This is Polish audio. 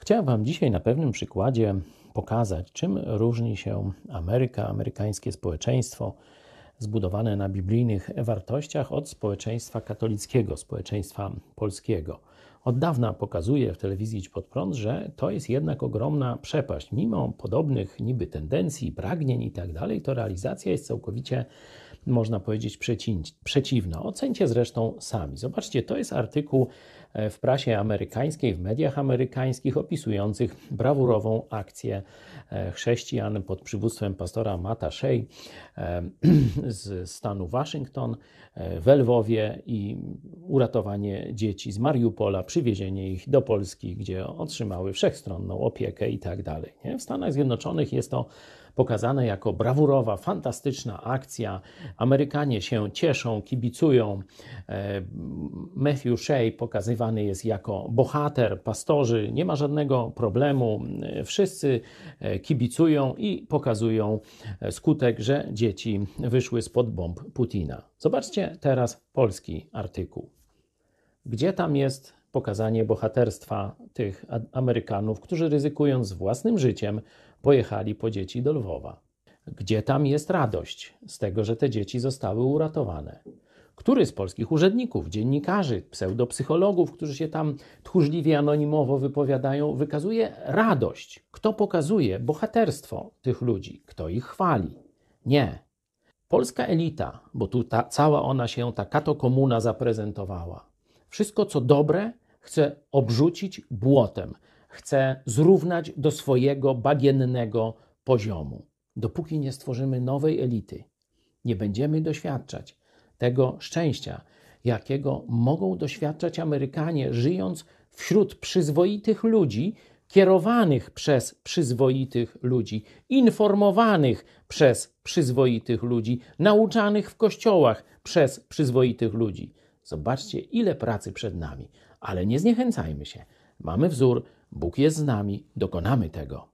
Chciałem Wam dzisiaj na pewnym przykładzie pokazać, czym różni się Ameryka, amerykańskie społeczeństwo zbudowane na biblijnych wartościach od społeczeństwa katolickiego, społeczeństwa polskiego. Od dawna pokazuje w telewizji Idź Pod Prąd, że to jest jednak ogromna przepaść. Mimo podobnych niby tendencji, pragnień i tak dalej, to realizacja jest całkowicie, można powiedzieć, przeciwna. Ocencie zresztą sami. Zobaczcie, to jest artykuł w prasie amerykańskiej, w mediach amerykańskich opisujących brawurową akcję e, chrześcijan pod przywództwem pastora Mata Shea e, z stanu Waszyngton e, w Lwowie i uratowanie dzieci z Mariupola, przywiezienie ich do Polski, gdzie otrzymały wszechstronną opiekę i tak dalej. W Stanach Zjednoczonych jest to pokazane jako brawurowa, fantastyczna akcja. Amerykanie się cieszą, kibicują. E, Matthew Shea pokazywany jest jako bohater, pastorzy, nie ma żadnego problemu. Wszyscy e, kibicują i pokazują skutek, że dzieci wyszły spod bomb Putina. Zobaczcie teraz polski artykuł. Gdzie tam jest pokazanie bohaterstwa tych Amerykanów, którzy ryzykując własnym życiem pojechali po dzieci do Lwowa. Gdzie tam jest radość z tego, że te dzieci zostały uratowane? Który z polskich urzędników, dziennikarzy, pseudopsychologów, którzy się tam tchórzliwie, anonimowo wypowiadają, wykazuje radość? Kto pokazuje bohaterstwo tych ludzi? Kto ich chwali? Nie. Polska elita, bo tu ta, cała ona się, ta kato komuna zaprezentowała. Wszystko, co dobre, chce obrzucić błotem chce zrównać do swojego bagiennego poziomu. Dopóki nie stworzymy nowej elity, nie będziemy doświadczać tego szczęścia, jakiego mogą doświadczać Amerykanie, żyjąc wśród przyzwoitych ludzi, kierowanych przez przyzwoitych ludzi, informowanych przez przyzwoitych ludzi, nauczanych w kościołach przez przyzwoitych ludzi. Zobaczcie, ile pracy przed nami, ale nie zniechęcajmy się. Mamy wzór, Bóg jest z nami, dokonamy tego.